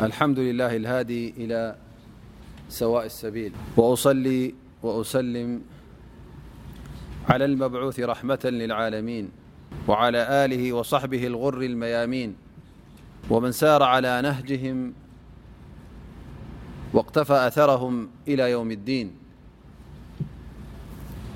لالحمد لله الهادي إلى سواء السبيل وأصلي و أسلم على المبعوث رحمة للعالمين وعلى آله وصحبه الغر الميامين ومن سار على نهجهم واقتفى أثرهم إلى يوم الدين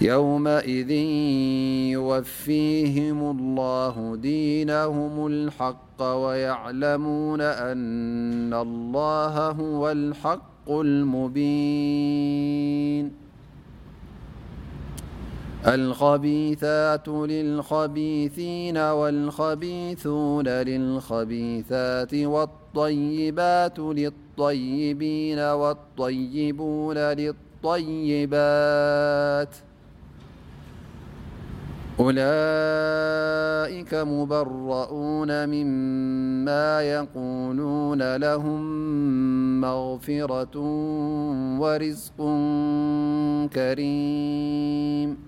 يومئذ يوفيهم الله دينهم الحق ويعلمون أن الله هو الحقمبينالخبيثات للخبيثين والخبيثون للخبيثات والطيبات للطيبين والطيبون للطيبات أولئك مبرون مما يقولون لهم مغفرة ورزق كريم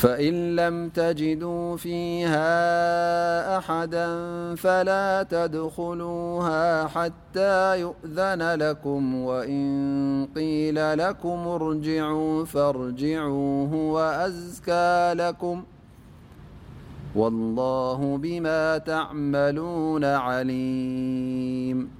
فإن لم تجدوا فيها أحدا فلا تدخلوها حتى يؤذن لكم وإن قيل لكم ارجعوا فارجعواه وأزكى لكم والله بما تعملون عليم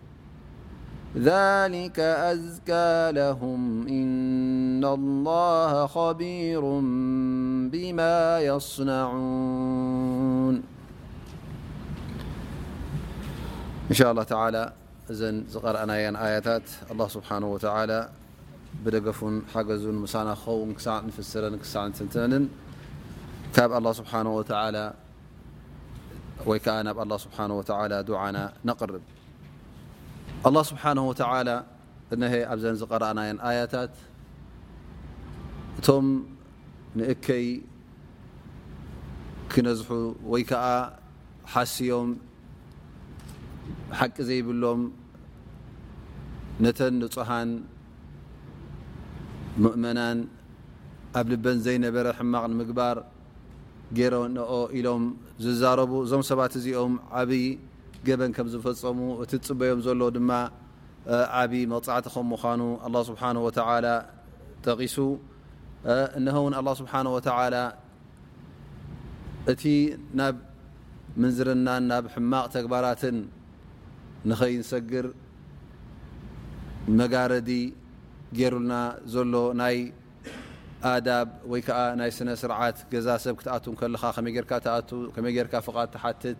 ذلك أذكى لهم إن الله خبير بما يصنعون انشاء الله تعالى ن قرأني آيتت الله سبحانه وتعالى بدفن حزن من خون فسر الله سبحنهوتعلى نب الله سبحانه وتعالى دعانا نقرب الله ስብሓه و እሀ ኣብዘ ዝቀረአናን ኣያታት እቶም ንእከይ ክነዝሑ ወይ ከዓ ሓስዮም ሓቂ ዘይብሎም ነተን ንፅሃን ምእመናን ኣብ ልበን ዘይነበረ ሕማቅ ንምግባር ጌሮንኦ ኢሎም ዝዛረቡ እዞም ሰባት እዚኦም ዓይ ገበን ከም ዝፈፀሙ እቲ ትፅበዮም ዘሎ ድማ ዓብዪ መቕፃዕቲከም ምኳኑ ه ስብሓ ጠቂሱ እነኸ እውን ኣه ስብሓ ወ እቲ ናብ ምንዝርናን ናብ ሕማቕ ተግባራትን ንኸይንሰግር መጋረዲ ገይሩልና ዘሎ ናይ ኣዳብ ወይ ከዓ ናይ ስነስርዓት ገዛ ሰብ ክትኣቱ ከለኻ ከመይ ጌርካ ኣ ከመይ ጌርካ ፍቓድ ትሓትት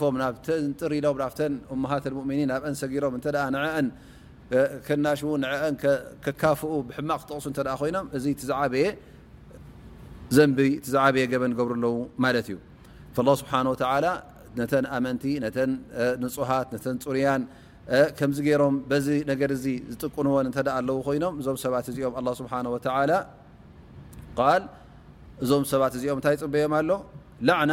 ፎም ናሪ ም ናፍን ሃት ኒ ናብ እንሰጊሮም አ ናሽ ን ካፍኡ ብሕማቅ ክተቕሱ ይኖም እ የ ዘ ዝበየ በን ገብሩ ኣለው ማ ዩ ስብ ነተ ኣመንቲ ተ ንፅሃት ተ ፅርያን ም ሮም ዚ ነ ዝቅንዎን ኣለ ይኖም እዞም ሰባት እዚኦም እዞም ሰባት እዚኦም ታይ ፅበዮም ኣሎ ና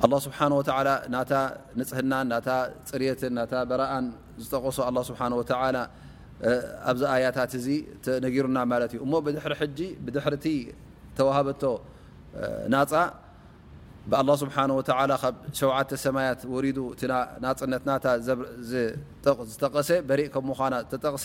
ه ስብሓه ናታ ንፅህናን ናታ ፅርየትን ና በረኣን ዝጠቀሶ ስብሓ ኣብዚ ኣያታት እዚ ነጊሩና ማለት እዩ እሞ ብ ድሪ ተዋሃበቶ ናፃ ብه ስብሓه ብ ሸውዓ ሰማያት ወሪዱ ናፅነት ና ዝጠቐሰ በሪእ ከ ምኳ ተጠቕሰ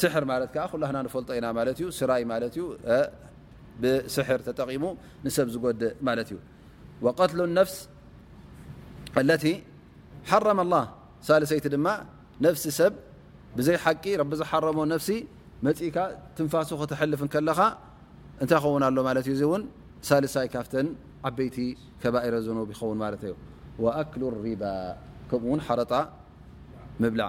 ፈ ኢና ይ ر ጠሙ ብ ዝድ ዩ ት ح الله ሳሰይ ሰብ ቂ ዝح ፋስፍ ሳሳይ ቲ ر ን أ ل ኡ ع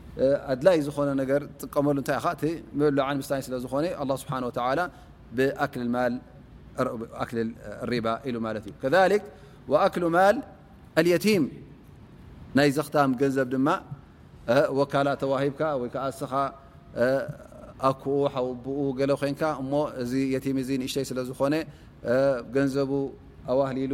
ድላይ ዝኾነ ጥቀመሉ ይ ዝኾ لله هو ብ لሪ ዩ ك ማ يت ናይ ዘክ ንዘብ ድማ ተዋሂብ ዓ ስኻ ኣ ኡ ኮ ت እሽይ ዝኾነ ዘቡ ኣوህሊሉ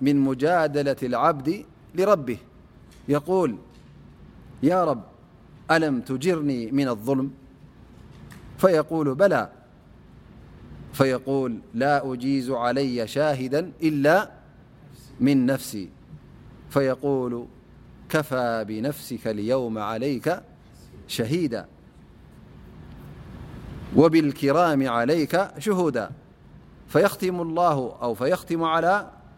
من مجادلة العبد لربه يقول يا رب ألم تجرني من الظلم فيقول بلا فيقول لا أجيز علي شاهدا إلا من نفسي فيقول كفى بنفسك اليوم عليك شهيدا وبالكرام عليك شهودا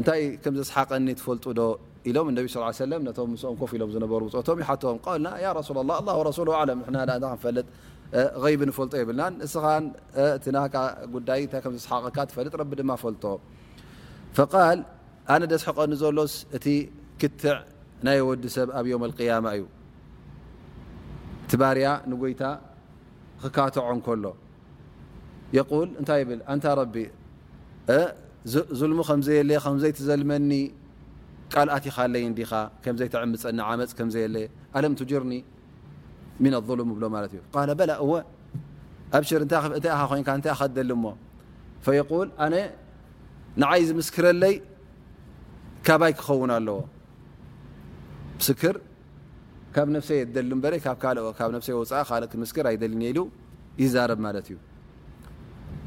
እታ ዘስሓቀ ፈጡዶ ኢሎም ى ም ፍ ኢሎም ሩ ም ም ና ብስ ፈ ደስ ሐቀኒ ዘሎስ እቲ ክትዕ ናይ ወዲ ሰብ ኣብ ق እዩ ባርያ ንይታ ክካትع ሎ ታይ ብ ቢ ظልሙ ከምዘየለየ ከምዘይትዘልመኒ ቃልኣት ኻለይ ዲኻ ከም ዘይተዕምፀኒ ዓመፅ ከምዘየለየ ኣለም ትጅርኒ ምን ظሉም እብሎ ማለት እዩ በ እወ ኣብ ኮ ይ ደሊ ሞ ል ኣነ ንዓይ ዝምስክረለይ ካባይ ክኸውን ኣለዎ ስር ካብ ነፍይ ደሊ በ ብ ፍይ ው እምስር ኣይደልሉ ይዛረብ ማለት እዩ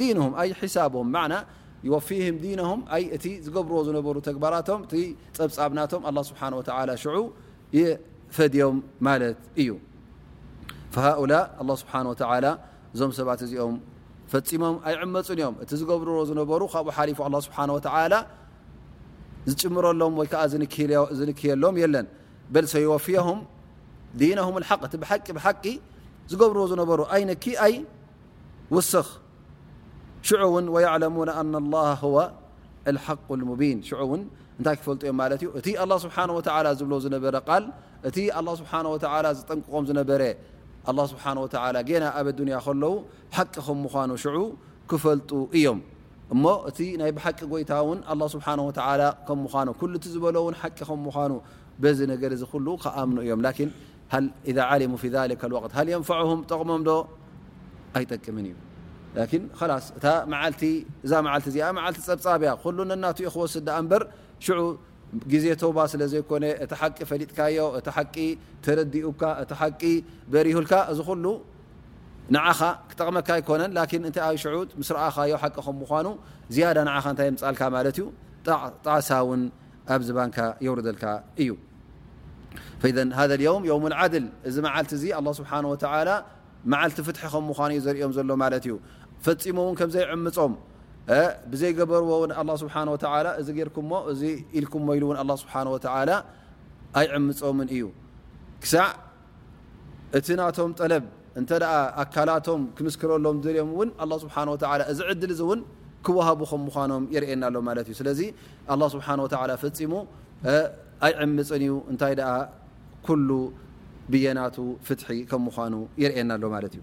ዲም ይ ሒሳብም ወፊም ዲነም እቲ ዝገብርዎ ዝነበሩ ተግባራቶም እቲ ፀብፃብናቶም ስብሓ ሽዑ የፈድዮም ማለት እዩ ሃؤላ ስብሓ እዞም ሰባት እዚኦም ፈፂሞም ኣይ ዕመፁን እዮም እቲ ዝገብርዎ ዝነበሩ ካብኡ ሓሊፉ ስብሓ ዝጭምረሎም ወይዓ ዝንክየሎም የለን በ ሰወፊም ዲነም እቲ ብቂ ሓቂ ዝገብርዎ ዝነበሩ ኣይ ነኪ ኣይ ውስኽ ሽ ق ታይ ክፈ ዮም ማ ዩ እቲ ه ስ ዝብ ዝበረ ል እቲ ه ه ዝጠንቅቆም ዝ ና ኣብ ለዉ ቂ ም ምኑ ክፈልጡ እዮም እ እቲ ይ ብቂ ጎይታ ን ምኑ ዝ ቂ ኑ ዚ ነ ዝ ከኑ እዮም ት ሃ ንም ጠቕሞም ዶ ኣይጠቅም እዩ ዛ ፀብብያ ና ኢክወስ ር ዜ ባ ለኮ ቲቂ ፈሊጥእቲቂ ረዲኡእቲ ቂ በሪሁል ዚ ጠቕመካ ነ ይብ ቂ ም ዩጣዕ ኣዝ የርዘል እዩ ል እዚ ፍ ምኑዩ ኦም ሎ ዩ ፈፂሞውን ከምዘይዕምፆም ብዘይበርዎ ስ እዚ ጌርኩም እዚ ኢልኩም ኢሉ ስብሓ ኣይዕምፆም እዩ ክሳዕ እቲ ናቶም ጠለብ እተ ኣካላቶም ክምስክረሎም ልኦም ን ስ እዚ ዕድል እውን ክወሃቡ ከም ምኖም የርእናሎ ማት እዩ ስለዚ ስሓ ፈፂሙ ኣይዕምፅን እዩ እንታይ ኩሉ ብየናቱ ፍትሒ ከም ምኑ የርኤና ሎ ማለት እዩ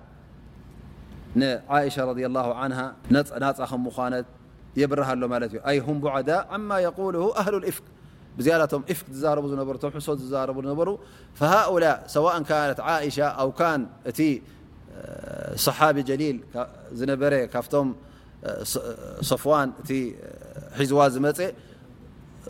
نعئشة رضي الله عنه ن منت يبره له أي هم بعداء عما يقوله أهل الإفك بزل افك زر ر ص ر ر فهؤلاء سواء كانت عئشة أو كان ت صحابي جليل نب ف صفوان حزو م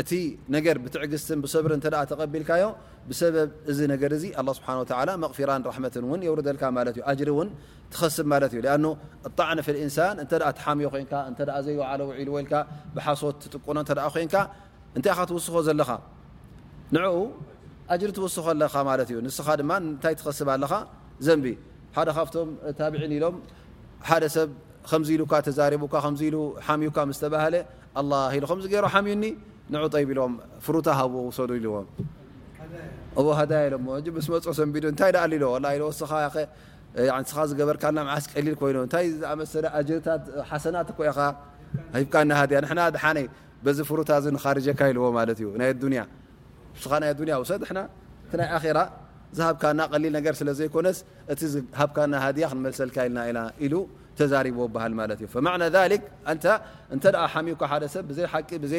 እ ብትዕግት ብሪ ቢል ስ ዘ ብ ም ኢ ይም ዎ ዝስቀ ኮዚ ዎይ ዝ ኮ ሰ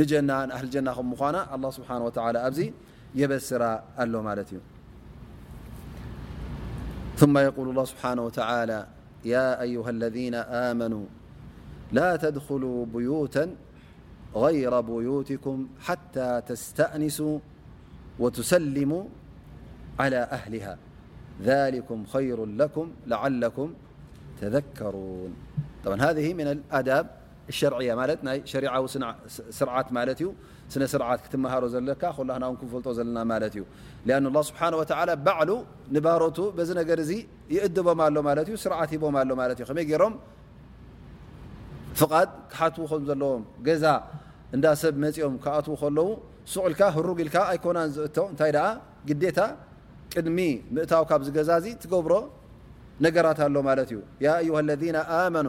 أالله اتعاىأر ثم يقول الله بحانهوتعالى يا أيها الذين آمنوا لا تدخلوا بيوت غير بيوتكم حتى تستأنسوا وتسلموا على أهلها ذلكم خير لكم لعلكم تذكرون ሸማናይ ሸሪዊ ስርዓት ማለት እዩ ስነ ስርዓት ክትመሃሮ ዘለካ ኮላክናው ክፈልጦ ዘለና ማለት እዩ ስብሓወ ባዕሉ ንባሮቱ በዚ ነገር እዚ ይእድቦም ኣሎ ማለት ዩ ስርዓት ሂቦም ኣሎ ማለእዩ ከመይ ገይሮም ፍቓድ ክሓትዉ ከም ዘለዎም ገዛ እንዳ ሰብ መፂኦም ክኣትዉ ከለው ሱቅኢልካ ህሩጊ ኢልካ ኣይኮናን ዝእቶ እንታይ ደ ግዴታ ቅድሚ ምእታው ካብ ዚገዛእዚ ትገብሮ ነገራት ኣሎ ማለት እዩ ዩሃ ለ ኣመኑ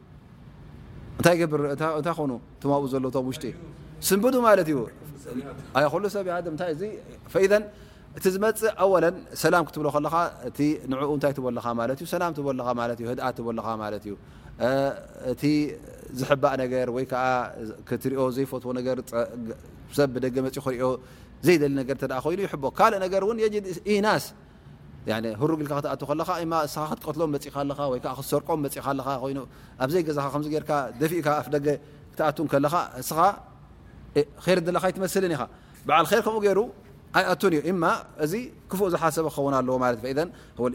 እእታይ ኑ ብ ሎ ቶምውሽጢ ስንብዱ ማለ ዩ ሉ ሰብ እቲ ዝመፅእ ወ ሰላ ክትብሎ ከለ እ ንኡ ታይ ለኻ ማዩ ላ ኣ ለኻ ማ ዩ እቲ ዝሕባእ ነር ወይ ትሪኦ ዘይፈትዎ ነ ሰብ ብደገ መፂ ክሪኦ ዘይደሊ ኮይኑ ይ ካእ ነ የ ኢናስ ሩግልሎምሰርቆምኣዘደፊ መል ከምኡ ኣእዚ ክፉ ዝሓሰ ክ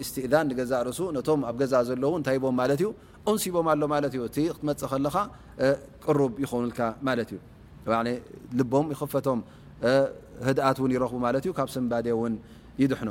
ስእን ርሱ ኣ ታቦምእንሲቦምእ ብ ይልምይ ኣ ይረክቡብ ምባ ይድሕኑ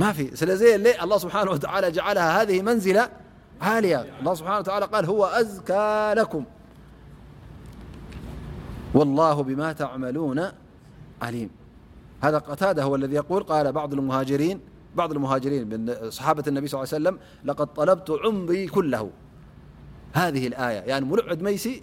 ازالله سبحانه وتعالى جعلها هذه منزلة عالية الله سبحانه وتعالى قال هو أزكى لكم والله بما تعملون عليم هذا قتادة هو الذي يقول قال بعض المهاجرين صحابة الني صل له ليه سلم لقد طلبت عنبي كله هذه الآية ين ملعد ميسي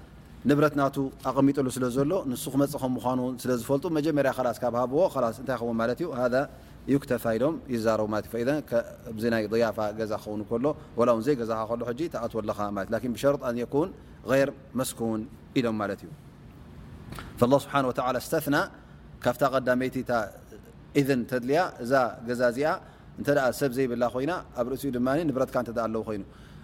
ንብረት ና ኣቐሚጠሉ ስለ ዘሎ ንሱ ክመፅም ምኑ ስለ ዝፈልጡ መጀመርያ ካብሃብዎ ኸውንማዩ ዩክተፋ ኢሎም ይቡናይ ضያፋ ገዛ ክኸን ሎ ዘይገዛ ኣትወለእ ብሸር غር መስን ኢሎም ማ ዩ ስብ ስተና ካብ ቀዳመይቲ ተድልያ እዛ ገዛ እዚኣ እ ሰብ ዘይብላ ኮይና ኣብ ርእኡ ንብረካ ኣለው ኮይኑ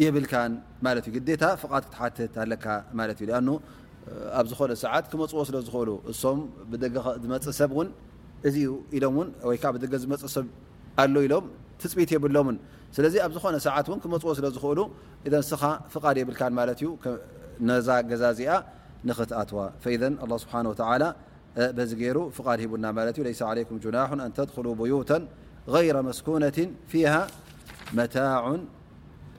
ዩኣ ዝኾነሰ ክመፅዎ ስለዝእሉ እም ዝፅእ ሰብ እዚ ኢምዓ ዝፅእሰብ ኣ ኢሎም ፅቢት የብሎ ስለ ኣብዝኾነ ሰ መፅዎ ለዝእሉ የብ ነዛ ገዛ ዚኣ ንኣትዋ ስብዚ ይሩ ድ ሂቡና ና ብዩ ስነ ፊ